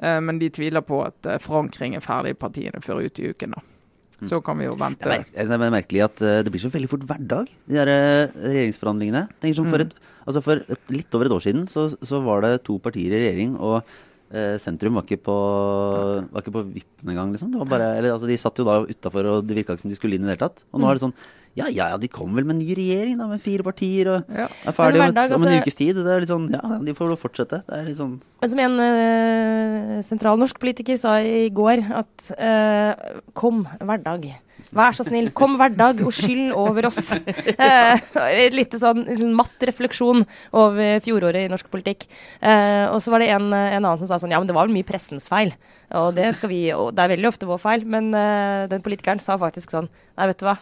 Eh, Men de tviler på at eh, forankring er ferdig i partiene før ut i uken. da. Så kan vi jo Det vente. er, mer, det er merkelig at eh, det blir så veldig fort hverdag, de der regjeringsforhandlingene. Tenker som for, Mm. et, altså for et, litt over et år siden så, så var det to partier i regjering, og eh, sentrum var ikke på, var ikke på vippen engang, liksom. Det var bare, eller, altså, de satt jo da utafor, og det virka ikke som de skulle inn i det hele tatt. Og nå er det sånn Ja ja, ja, de kommer vel med en ny regjering, da, med fire partier, og Ja. er ferdig om, om en altså- ukes tid. Det er litt sånn Ja, de får vel fortsette. Det er litt sånn Men som en uh, sentralnorsk politiker sa i går, at uh, kom hverdag. Vær så snill, kom hver dag og skyld over oss. [LAUGHS] Eh, et lite sånn matt refleksjon over fjoråret i norsk politikk. Eh, og så var det en, en annen som sa sånn, ja, men det var vel mye pressens feil. Og det skal vi, og det er veldig ofte vår feil, men eh, den politikeren sa faktisk sånn, nei, vet du hva.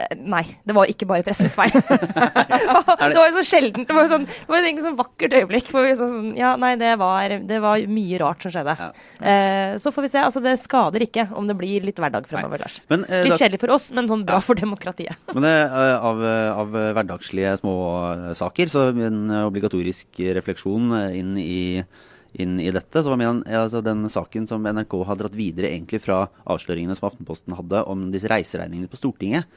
Eh, Nei, det var ikke bare pressens [LAUGHS] feil. [LAUGHS] det var jo så sjeldent. Det var jo sånn, det var jo sånn vakkert øyeblikk. Hvor vi sånn, ja, nei, det var, det var mye rart som skjedde. Ja. Eh, så får vi se. Altså, det skader ikke om det blir litt hverdag fremover, Lars. Men, eh, Litt kjedelig for oss, men sånn bra for demokratiet. [LAUGHS] Men eh, av, av hverdagslige småsaker, så en obligatorisk refleksjon eh, inn i, inn i dette. Så var min, altså den saken som NRK har dratt videre egentlig fra avsløringene som Aftenposten hadde om disse reiseregningene på Stortinget.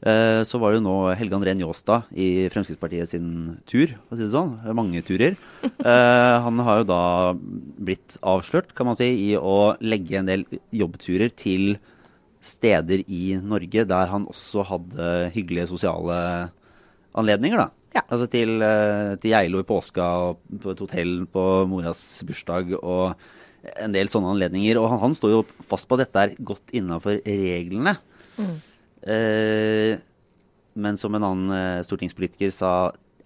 Eh, så var det jo nå Helge André Njåstad i Fremskrittspartiet sin tur, for å si det sånn. Mange turer. [LAUGHS] Eh, han har jo da blitt avslørt, kan man si, i å legge en del jobbturer til steder i Norge der han også hadde hyggelige sosiale anledninger, da. Ja. Altså til, eh, til Geilo i påska, og på et hotell på moras bursdag og en del sånne anledninger. Og han, han står jo fast på at dette er godt innafor reglene. Eh, men som en annen eh, stortingspolitiker sa,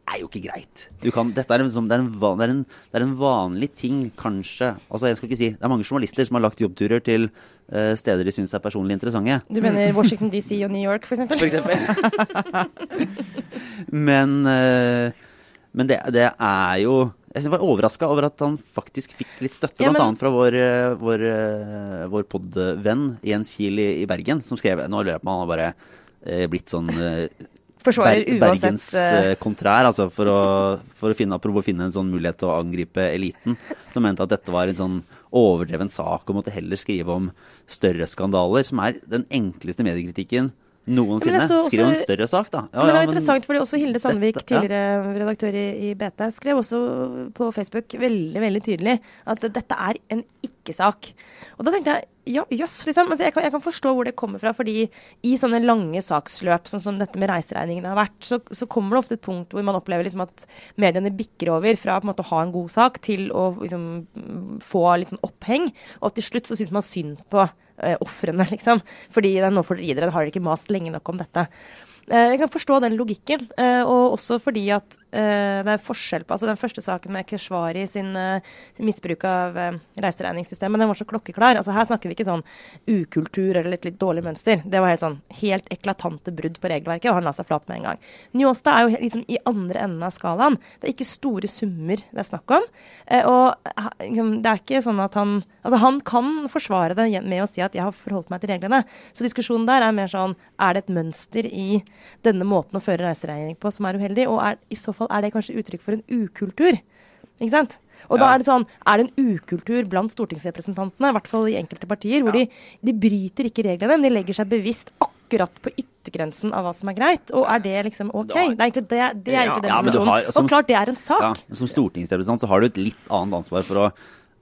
er jo ikke greit. Kan, dette er liksom, det, er en, det, er en, det, er en, vanlig ting, kanskje. Altså, jeg skal ikke si, Det er mange journalister som har lagt jobbturer til uh, steder de syns er personlig interessante. Du mener Washington DC og New York, f.eks.? For eksempel. [LAUGHS] men uh, men det, det, er jo Jeg var overraska over at han faktisk fikk litt støtte, ja, bl.a. fra vår, eh, vår, vår podvenn Jens Kiel i, i, Bergen, som skrev Nå lurer jeg på om han har bare eh, blitt sånn eh, forsvarer Ber Bergens uh... kontrær, altså for å, for å finne, finne en sånn mulighet til å angripe eliten. Som mente at dette var en sånn overdreven sak og måtte heller skrive om større skandaler, som er den enkleste mediekritikken noensinne. Også, Skriv en større sak, da. Ja, men det er interessant, fordi også Hilde Sandvik, dette, tidligere redaktør i, i, BT, skrev også på Facebook veldig veldig tydelig at dette er en ikke-sak. Og da tenkte jeg ja, jøss, liksom. Altså, jeg, kan, jeg, kan, forstå hvor det kommer fra. fordi i sånne lange saksløp, sånn som dette med reiseregningene har vært, så, så, kommer det ofte et punkt hvor man opplever liksom at mediene bikker over fra på en måte å ha en god sak til å liksom, få litt sånn oppheng. Og til slutt så syns man synd på uh, ofrene, [LAUGHS] liksom. Fordi nå får gi dere, har ikke mast lenge nok om dette. Uh, jeg kan forstå den logikken, uh, og også fordi at Uh, det er forskjell på altså Den første saken med Keshvari sin, misbruk av reiseregningssystemet, den var så klokkeklar. altså Her snakker vi ikke sånn ukultur eller et litt dårlig mønster. Det var helt sånn helt eklatante brudd på regelverket, og han la seg flat med en gang. Njåstad er jo liksom i andre enden av skalaen. Det er ikke store summer det er snakk om. og liksom, det er ikke sånn at han Altså Han kan forsvare det med å si at 'jeg har forholdt meg til reglene'. Så diskusjonen der er mer sånn Er det et mønster i denne måten å føre reiseregning på som er uheldig? Og er i så fall er det kanskje uttrykk for en ukultur. Ikke sant? Og ja. da er det sånn Er det en ukultur blant stortingsrepresentantene, i hvert fall i enkelte partier, hvor ja. de, de, bryter ikke reglene, men de legger seg bevisst akkurat på yttergrensen av hva som er greit? Og er det liksom OK? Det er egentlig det, det er egentlig ja, den diskusjonen. Og klart det er en sak. som stortingsrepresentant så har du et litt annet ansvar for å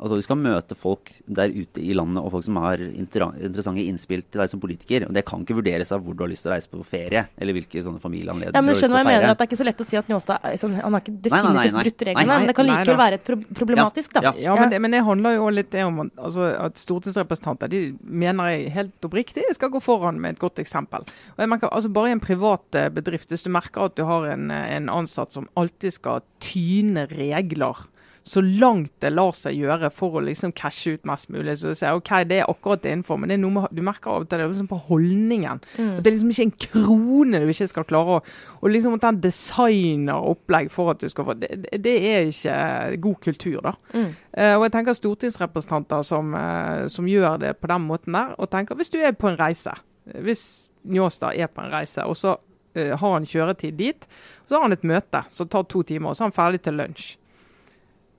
Altså, du skal møte folk der ute i landet og folk som har interessante innspill til deg som politiker. og Det kan ikke vurderes av hvor du har lyst til å reise på ferie, eller hvilke sånne familieanledninger ja, men skjønner hva jeg mener, at Det er ikke så lett å si at Njåstad sånn, han har ikke definitivt brutt reglene, men det kan likevel være et pro problematisk. da. Ja, ja men, det, men, det, handler jo litt om altså, at stortingsrepresentanter de mener jeg helt oppriktig skal gå foran med et godt eksempel. Og jeg merker, altså Bare i en privat eh, bedrift, hvis du merker at du har en, eh, en ansatt som alltid skal tyne regler så langt det lar seg gjøre for å liksom cashe ut mest mulig. Så du sier OK, det er akkurat innenfor, men det er noe med, du merker av og til det er liksom på holdningen. Mm. At det er liksom ikke en krone du ikke skal klare å Og liksom at den designer opplegg for at du skal få Det, det er ikke god kultur, da. Mm. Uh, og jeg tenker stortingsrepresentanter som, uh, som gjør det på den måten der, og tenker hvis du er på en reise, hvis Njåstad er på en reise, og så uh, har han kjøretid dit, så har han et møte som tar to timer, og så er han ferdig til lunsj.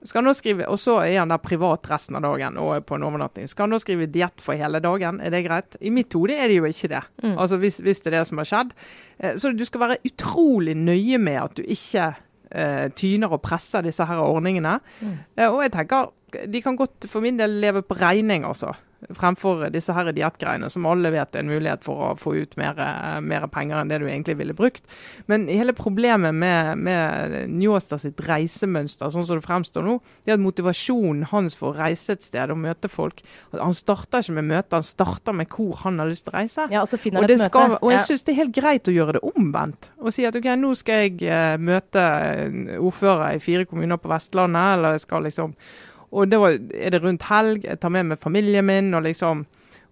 Skal han nå skrive, Og så er han der privat resten av dagen og på en overnatting. Skal han nå skrive diett for hele dagen? Er det greit? I mitt hode er det jo ikke det. Mm. Altså hvis, hvis, det er det som har skjedd. Eh, så du skal være utrolig nøye med at du ikke uh, tyner og presser disse her ordningene. Mm. Eh, og jeg tenker de kan godt for min del leve på regning, altså fremfor disse her diettgreiene, som alle vet er en mulighet for å få ut mer, mer, penger enn det du egentlig ville brukt. Men hele problemet med, med Njåstad sitt reisemønster, sånn som det fremstår nå, det er at motivasjonen hans for å reise et sted og møte folk Han starter ikke med møte, han starter med hvor han har lyst til å reise. Ja, Og så finner og, det skal, og jeg synes syns det er helt greit å gjøre det omvendt. Og si at OK, nå skal jeg uh, møte ordfører i fire kommuner på Vestlandet, eller jeg skal liksom og da er det rundt helg, jeg tar med meg familien min. og liksom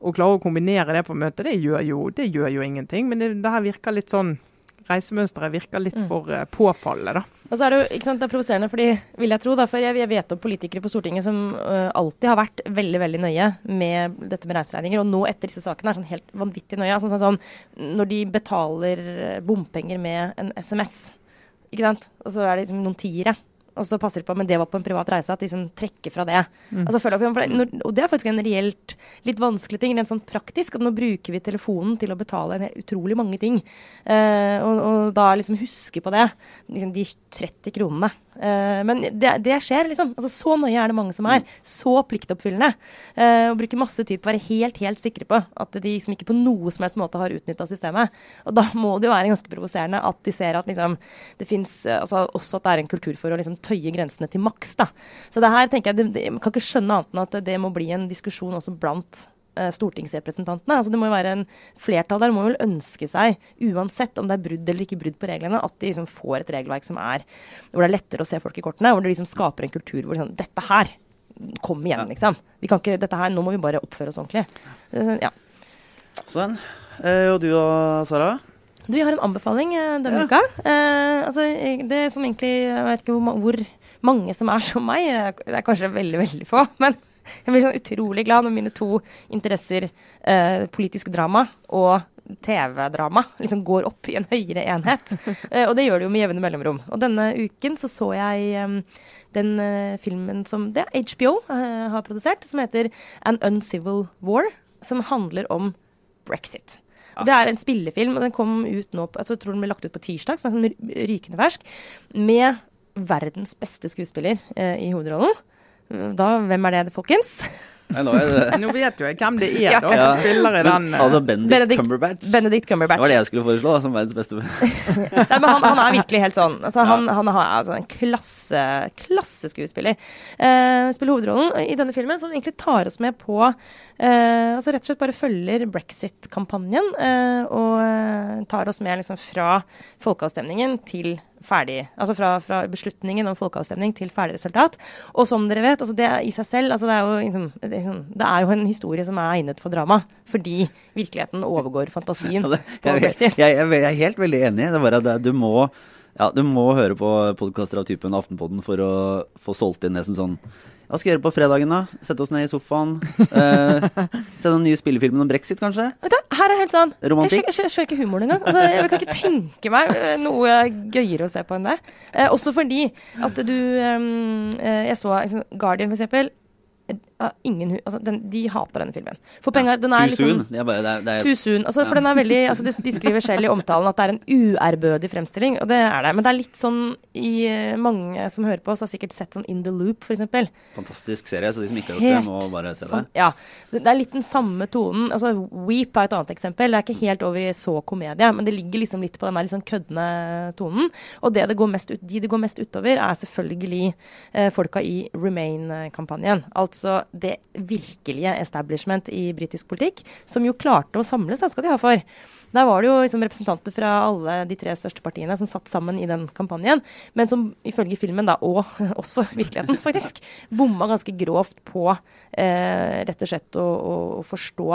å klare å kombinere det på møtet, det gjør jo, det gjør jo ingenting. Men det, det, her virker litt sånn Reisemønsteret virker litt mm. for uh, påfallende, da. Og så er det jo ikke sant, det er provoserende, fordi, vil jeg tro, da, for jeg, jeg vet om politikere på Stortinget som uh, alltid har vært veldig veldig nøye med dette med reiseregninger, og nå etter disse sakene er sånn helt vanvittig nøye. Sånn, sånn, sånn, når de betaler bompenger med en SMS, ikke sant, og så er det liksom noen tiere og så passer de på, men det var på en privat reise, at de liksom trekker fra det. Mm. Altså, og det er faktisk en reelt litt vanskelig ting, rent sånn praktisk. at Nå bruker vi telefonen til å betale en utrolig mange ting. Uh, og, og, da liksom huske på det. Liksom de 30 kronene. Uh, men det, det, skjer, liksom. Altså, så nøye er det mange som er. Så pliktoppfyllende. Uh, og bruker masse tid på å være helt, helt sikre på at de liksom ikke på noe som helst måte har utnytta systemet. Og da må det jo være ganske provoserende at de ser at liksom, det fins altså, også at det er en kultur for å liksom tøye grensene til maks. da. Så det her tenker jeg, det, Man kan ikke skjønne annet enn at det må bli en diskusjon også blant eh, stortingsrepresentantene. Altså Det må jo være en flertall der må vel ønske seg, uansett om det er brudd eller ikke brudd på reglene, at de liksom får et regelverk som er hvor det er lettere å se folk i kortene. Hvor det liksom skaper en kultur hvor sånn, dette her Kom igjen, liksom. Vi kan ikke, dette her, Nå må vi bare oppføre oss ordentlig. Eh, ja. Sånn. Eh, og du og Sara? Du, jeg har en anbefaling eh, denne Ja. uka. Eh, altså, det som egentlig Jeg vet ikke hvor, hvor mange som er som meg. eh, Det er kanskje veldig, veldig få. Men [LAUGHS] jeg blir sånn utrolig glad når mine to interesser, eh, politisk drama og TV-drama, liksom går opp i en høyere enhet. [LAUGHS] Eh, og det gjør det jo med jevne mellomrom. Og denne uken så så jeg eh, den eh, filmen som det HBO eh, har produsert, som heter An Uncivil War, som handler om brexit. Og Det er en spillefilm, og den kom ut nå på, altså, jeg tror den ble lagt ut på tirsdag, så den er sånn rykende fersk, med verdens beste skuespiller eh, i hovedrollen. Da, hvem er det, folkens? Nei, nå er det Nå vet jo jeg hvem det er, Ja. da, som spiller i den. Men, eh, altså Benedict, Benedict- Cumberbatch. Benedict Det var det jeg skulle foreslå, som verdens beste. [LAUGHS] Nei, men han, han er virkelig helt sånn. Altså, han, han er altså, en klasse, klasseskuespiller. Uh, spiller hovedrollen i denne filmen, som egentlig tar oss med på uh, altså Rett og slett bare følger brexit-kampanjen. uh, og tar oss med liksom, fra folkeavstemningen til ferdig Altså fra, fra beslutningen om folkeavstemning til ferdig resultat. Og som dere vet, altså det i seg selv altså det, er jo, liksom, det, er liksom- det er jo en historie som er egnet for drama. Fordi virkeligheten overgår fantasien. Ja, det, jeg, jeg, jeg, jeg er helt veldig enig. Det er bare at du må, ja, du må høre på podkaster av typen Aftenpodden for å få solgt inn det som sånn Hva skal vi gjøre på fredagen, da? Sette oss ned i sofaen? Eh, se den nye spillefilmen om brexit, kanskje? Vet du, her er helt sånn Romantikk? Jeg skjø- skjønner ikke humoren engang. Altså, jeg kan ikke tenke meg eh, noe gøyere å se på enn det. Eh, også fordi at du eh, Jeg så Guardian, for eksempel. Ingen, altså, den, de hater denne filmen. For penger, den er liksom Det er bare, det er, det er, Too soon. Altså, for den er veldig, altså, de, de skriver selv i [LAUGHS] omtalen at det er en uærbødig fremstilling, og det er det. Men det er litt sånn i eh, mange som hører på oss, har sikkert sett sånn In the Loop, eksempel. fantastisk serie, så de som ikke har gjort det, må bare se det. Ja. Det er litt den samme tonen. Altså, Weep er et annet eksempel. Det er ikke helt over i så komedie, men det ligger liksom litt på den der litt sånn køddende tonen. Og det det går mest ut, de det går mest utover, er selvfølgelig eh, folka i Remain-kampanjen. Altså det virkelige establishment i britisk politikk, som jo klarte å samles, da skal de ha for. Der var det jo liksom representanter fra alle de tre største partiene som satt sammen i den kampanjen, men som ifølge filmen, da, og [LAUGHS] også virkeligheten faktisk, bomma ganske grovt på eh, rett og slett å, å, forstå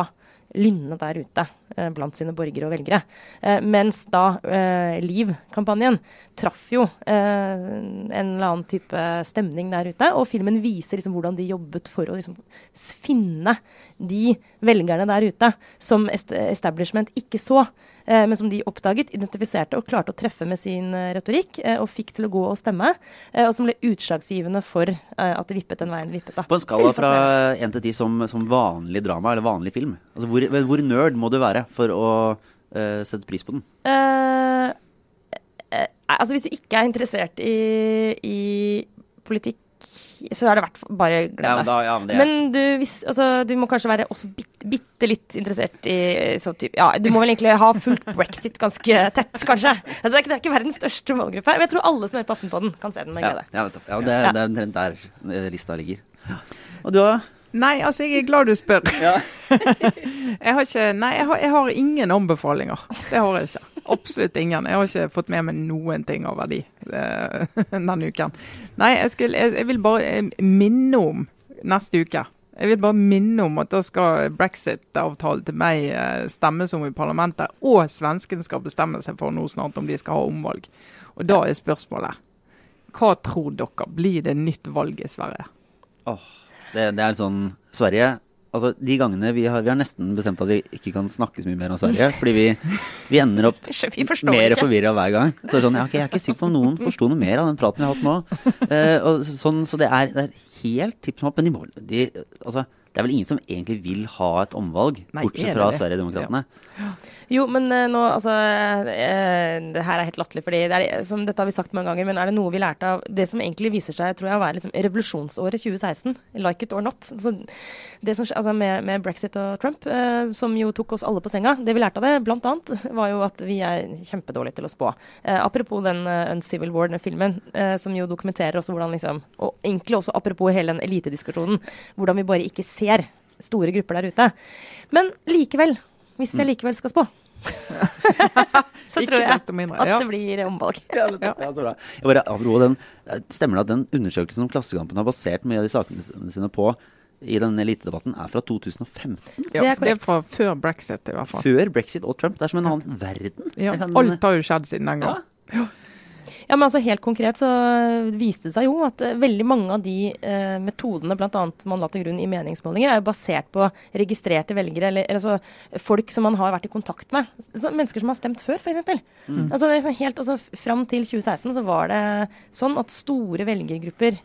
lynnet der ute blant sine borgere og velgere. Eh, mens da eh, Liv-kampanjen traff jo eh, en eller annen type stemning der ute, og filmen viser liksom hvordan de jobbet for å liksom finne de velgerne der ute som establishment ikke så, eh, men som de oppdaget, identifiserte og klarte å treffe med sin eh, retorikk, eh, og fikk til å gå og stemme, eh, og som ble utslagsgivende for eh, at det vippet den veien det vippet. da. På en skala fra én 1 til 10 som, som vanlig drama eller vanlig film, altså hvor, hvor nerd må du være for å uh, sette pris på den? Uh, uh, altså hvis du ikke er interessert i, i politikk, så er det verdt bare glem Ja, men da, ja, men det, Men du, hvis, altså, du må kanskje være også bitte, bitte litt interessert i så typ, Ja, du må vel egentlig ha fulgt brexit ganske tett, kanskje. Altså, det, er ikke, det er ikke verdens største målgruppe. Men jeg tror alle som hører på Aftenpodden, kan se den med ja, glede. ja, nettopp. ja, det, Ja. det er omtrent der lista ligger. Og du òg? Nei, altså, jeg er glad du spør. [LAUGHS] jeg har ikke Nei, jeg har, jeg har ingen anbefalinger. Det har jeg ikke. Absolutt ingen. Jeg har ikke fått med meg noen ting av verdi eh, [LAUGHS] denne uken. Nei, jeg, skulle, jeg, jeg vil bare eh, minne om neste uke. Jeg vil bare minne om at da skal brexit-avtalen til meg eh, stemmes om i parlamentet, og svenskene skal bestemme seg for nå snart om de skal ha omvalg. Og da er spørsmålet hva tror dere? Blir det nytt valg i Sverige? Åh, det, det er sånn Sverige Altså, De gangene vi har, vi har nesten bestemt at vi ikke kan snakke så mye mer om Sverige, fordi vi, vi ender opp [LAUGHS] Vi mer forvirra hver gang. Så det er sånn, ja, okay, Jeg er ikke sikker på om noen forsto noe mer av den praten vi har hatt nå. Eh, og sånn, så det er, det er helt tipp som opp. Men de må, de, altså, det er vel ingen som egentlig vil ha et omvalg, Nei, bortsett fra det? Sverigedemokraterna. Jo, men eh, nå, altså eh, Det her er helt latterlig, fordi det som dette har vi sagt mange ganger, men er det noe vi lærte av det som egentlig viser seg tror jeg, å være liksom revolusjonsåret 2016, like it or not altså, det som, altså med, med brexit og Trump, eh, som jo tok oss alle på senga, det vi lærte av det, blant annet, var jo at vi er kjempedårlige til å spå. Eh, apropos den uh, Uncivil War, den filmen, eh, som jo dokumenterer også hvordan liksom Og egentlig også apropos hele den elitediskusjonen, hvordan vi bare ikke ser store grupper der ute. Men likevel, hvis jeg likevel skal spå, [LAUGHS] så tror jeg at det blir omvalg. Ja, det-. Jeg bare, apropos den, stemmer det at den undersøkelsen som Klassekampen har basert mye av de sakene sine på i den elitedebatten, er fra 2015? Ja, Det er det er fra før brexit, i hvert fall. Før brexit og Trump? Det er som en annen verden. Ja, kan- alt har jo skjedd siden den gang. Ja, men altså Helt konkret så viste det seg jo at eh, veldig mange av de eh, metodene blant annet man la til grunn i meningsmålinger, er jo basert på registrerte velgere, eller, eller altså folk som man har vært i kontakt med. Så, mennesker som har stemt før, f.eks. Mm. Altså, det sånn helt, altså, fram til 2016 så var det sånn at store velgergrupper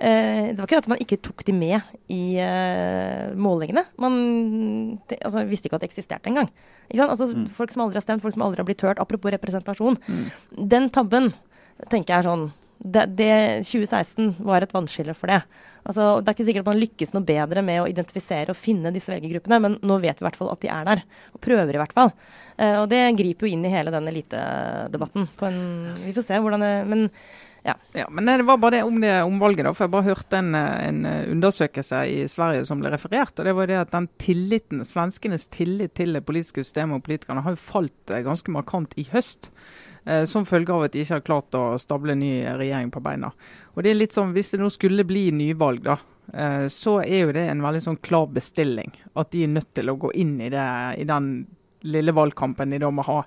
eh, Det var ikke at man ikke tok de med i eh, målingene. Man de, altså, visste ikke at det eksisterte engang. Altså, Mm. Folk som aldri har stemt, folk som aldri har blitt hørt. Apropos representasjon. Den tabben tenker jeg sånn det, det 2016 var et vannskille for det. Altså, det er ikke sikkert at man lykkes noe bedre med å identifisere og finne disse velgergruppene, men nå vet vi i hvert fall at de er der. Og prøver i hvert fall. Uh, og det griper jo inn i hele den elitedebatten. Vi får se hvordan det Men ja. Ja, men det var bare det om det omvalget. da, for Jeg bare hørte en, en undersøkelse i Sverige som ble referert. og det var det at den tilliten, Svenskenes tillit til det politiske systemet og politikerne har jo falt eh, ganske markant i høst. Eh, Som følge av at de ikke har klart å stable ny regjering på beina. Og det er litt sånn, Hvis det nå skulle bli nyvalg, da, eh, så er jo det en veldig sånn klar bestilling. At de er nødt til å gå inn i, det, i den lille valgkampen de da må ha.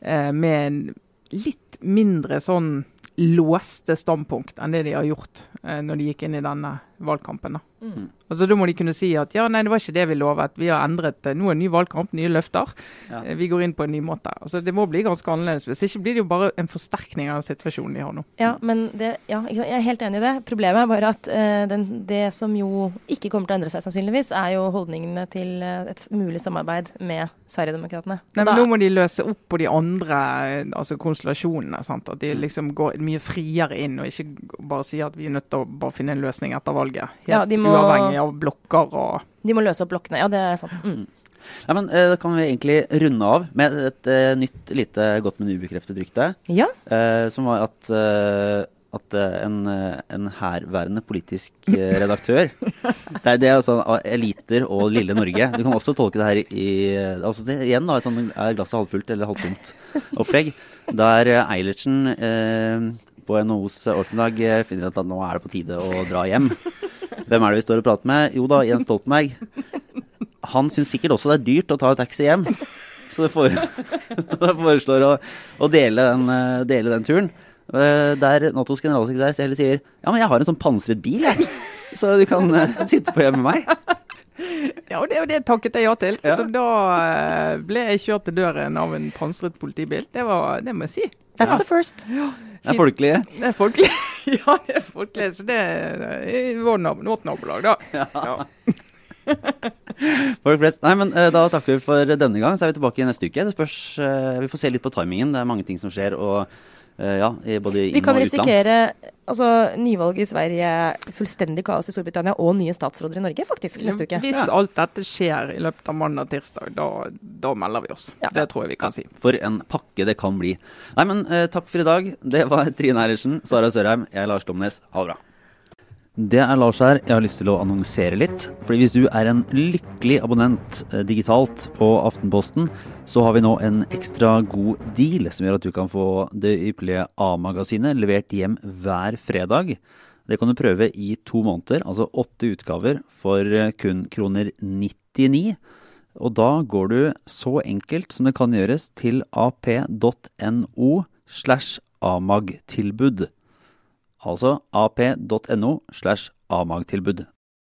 eh, Med en litt mindre sånn låste standpunkt enn det de har gjort eh, når de gikk inn i denne valgkampen. da. Mm. Altså Da må de kunne si at ja, nei, det var ikke det vi lovet. Vi har endret eh, Nå er ny valgkamp, nye løfter. Ja. Eh, Vi går inn på en ny måte. Altså Det må bli ganske annerledes. Hvis ikke blir det jo bare en forsterkning av situasjonen de har nå. Ja, men det, ja, jeg er helt enig i det. Problemet er bare at eh, den, det som jo ikke kommer til å endre seg, sannsynligvis, er jo holdningene til eh, et mulig samarbeid med Sverigedemokraterna. Nei, da- men Nå må de løse opp på de andre eh, altså konstellasjonene. sant? At de liksom går mye friere inn, og ikke bare si at vi er nødt til å bare finne en løsning etter valget. Helt Ja, de må- uavhengig av blokker og De må løse opp blokkene. Ja, det er sant. Mm. Nei, men eh, Da kan vi egentlig runde av med et eh, nytt, lite godt, men ubekreftet rykte. Ja. eh, som var at, eh, at eh, en, en herværende politisk eh, redaktør [LAUGHS] Det er, det er altså eliter og lille Norge. Du kan også tolke det her i altså, Igjen da, sånn, er glasset halvfullt eller halvtomt opplegg. Der eh, Eilertsen eh, på NHOs årsmiddag eh, finner ut at nå er det på tide å dra hjem. Hvem er det vi står og prater med? Jo da, Jens Stoltenberg. Han syns sikkert også det er dyrt å ta en taxi hjem. Så det fore- [LAUGHS] foreslår å, å dele, den, eh, dele den turen. Der Natos generalsekretær heller sier ja, men jeg har en sånn pansret bil, jeg. Så du kan sitte på hjemme med meg. [LAUGHS] Ja, og det, og det takket jeg ja til. Ja. Så da eh, ble jeg kjørt til døren av en pansret politibil. Det, var, det må jeg si. That's the first. Det er folkelige. Det er folkelig. [LAUGHS] ja, det er folkelig. Så det er vårt nabolag, da. Ja. [LAUGHS] Folk flest. Nei, men eh, da takker vi for denne gang. Så er vi tilbake neste uke. Det spørs eh, Vi får se litt på timingen. Det er mange ting som skjer. Og eh, ja, i både Vi kan og risikere altså, nyvalg i Sverige, fullstendig kaos i Storbritannia og nye statsråder i Norge, faktisk, neste uke. Hvis Ja. alt dette skjer i løpet av mandag og tirsdag, da, da melder vi oss. Ja. Det tror jeg vi kan si. For en pakke det kan bli. Nei, men eh, takk for i dag. Det var Trine Eilertsen, Sara Sørheim, jeg er Lars Domnes. Ha det bra. Det er Lars her. Jeg har lyst til å annonsere litt. Fordi hvis du er en lykkelig abonnent eh, digitalt på Aftenposten, så har vi nå en ekstra god deal som gjør at du kan få det ypperlige A-magasinet levert hjem hver fredag. Det kan du prøve i to måneder, altså åtte utgaver for eh, kun kroner 99. Og da går du så enkelt som det kan gjøres til ap.no slash amagtilbud. Altså ap.no slash amagtilbud.